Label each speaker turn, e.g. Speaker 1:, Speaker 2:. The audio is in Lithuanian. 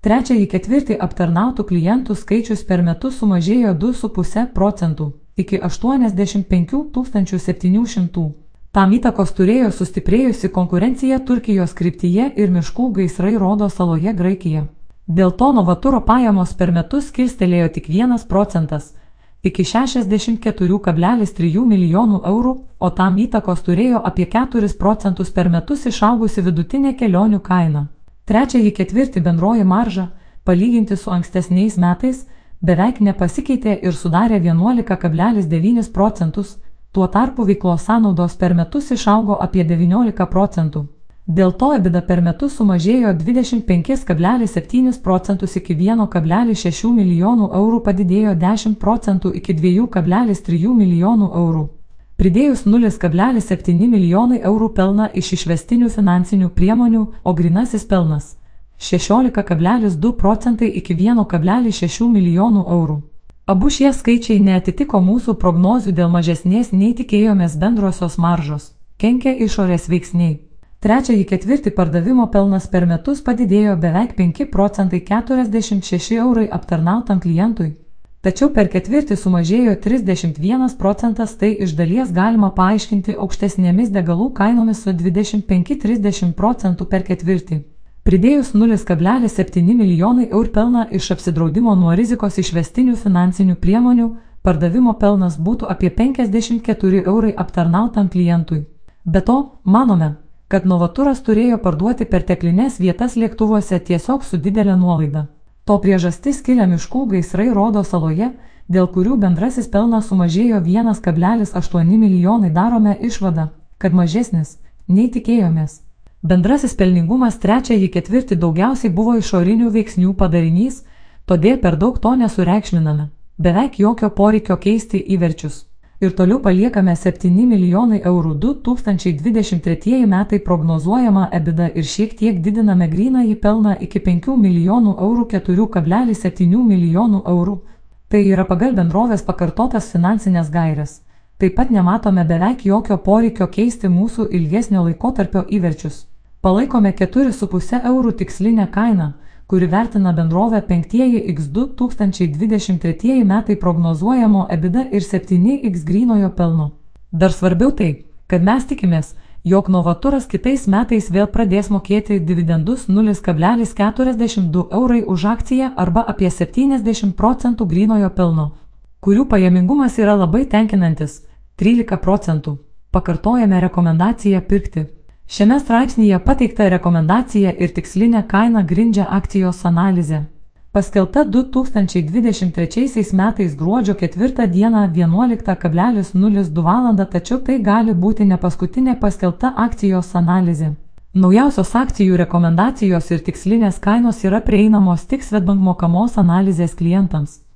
Speaker 1: Trečiąjį ketvirtį aptarnautų klientų skaičius per metus sumažėjo 2,5 procentų iki 85 700. Tam įtakos turėjo sustiprėjusi konkurencija Turkijos kryptyje ir miškų gaisrai rodo saloje Graikija. Dėl to Novaturo pajamos per metus kilstelėjo tik 1 procentas iki 64,3 milijonų eurų, o tam įtakos turėjo apie 4 procentus per metus išaugusi vidutinė kelionių kaina. Trečiąjį ketvirtį bendroji marža, palyginti su ankstesniais metais, beveik nepasikeitė ir sudarė 11,9 procentus, tuo tarpu veiklos sąnaudos per metus išaugo apie 19 procentų. Dėl to EBITDA per metus sumažėjo 25,7 procentus iki 1,6 milijonų eurų padidėjo 10 procentų iki 2,3 milijonų eurų. Pridėjus 0,7 milijonai eurų pelną iš išvestinių finansinių priemonių, o grinasis pelnas 16,2 procentai iki 1,6 milijonų eurų. Abu šie skaičiai neatitiko mūsų prognozių dėl mažesnės nei tikėjomės bendrosios maržos, kenkia išorės veiksniai. Trečiąjį ketvirtį pardavimo pelnas per metus padidėjo beveik 5 procentai 46 eurai aptarnautam klientui. Tačiau per ketvirtį sumažėjo 31 procentas, tai iš dalies galima paaiškinti aukštesnėmis degalų kainomis su 25-30 procentų per ketvirtį. Pridėjus 0,7 milijonai eur pelną iš apsidraudimo nuo rizikos išvestinių finansinių priemonių, pardavimo pelnas būtų apie 54 eurai aptarnautam klientui. Be to, manome, kad Novaturas turėjo parduoti perteklinės vietas lėktuvuose tiesiog su didelė nuolaida. To priežastis kilia miškų gaisrai rodo saloje, dėl kurių bendrasis pelnas sumažėjo 1,8 milijonai darome išvadą, kad mažesnis, nei tikėjomės. Bendrasis pelningumas trečiąjį ketvirtį daugiausiai buvo išorinių veiksnių padarinys, todėl per daug to nesureikšminame. Beveik jokio poreikio keisti įverčius. Ir toliau paliekame 7 milijonai eurų 2023 metai prognozuojama EBITDA ir šiek tiek didiname gryną į pelną iki 5 milijonų eurų 4,7 milijonų eurų. Tai yra pagal bendrovės pakartotas finansinės gairias. Taip pat nematome beveik jokio poreikio keisti mūsų ilgesnio laikotarpio įverčius. Palaikome 4,5 eurų tikslinę kainą, kuri vertina bendrovę 5x 2023 metai prognozuojamo EBITDA ir 7x grynojo pelno. Dar svarbiau tai, kad mes tikimės, jog Novaturas kitais metais vėl pradės mokėti dividendus 0,42 eurai už akciją arba apie 70 procentų grynojo pelno, kurių pajamingumas yra labai tenkinantis - 13 procentų. Pakartojame rekomendaciją pirkti. Šiame straipsnyje pateikta rekomendacija ir tikslinė kaina grindžia akcijos analizę. Paskelta 2023 metais gruodžio 4 dieną 11,02 val. tačiau tai gali būti ne paskutinė paskelta akcijos analizė. Naujausios akcijų rekomendacijos ir tikslinės kainos yra prieinamos tik Svetbank mokamos analizės klientams.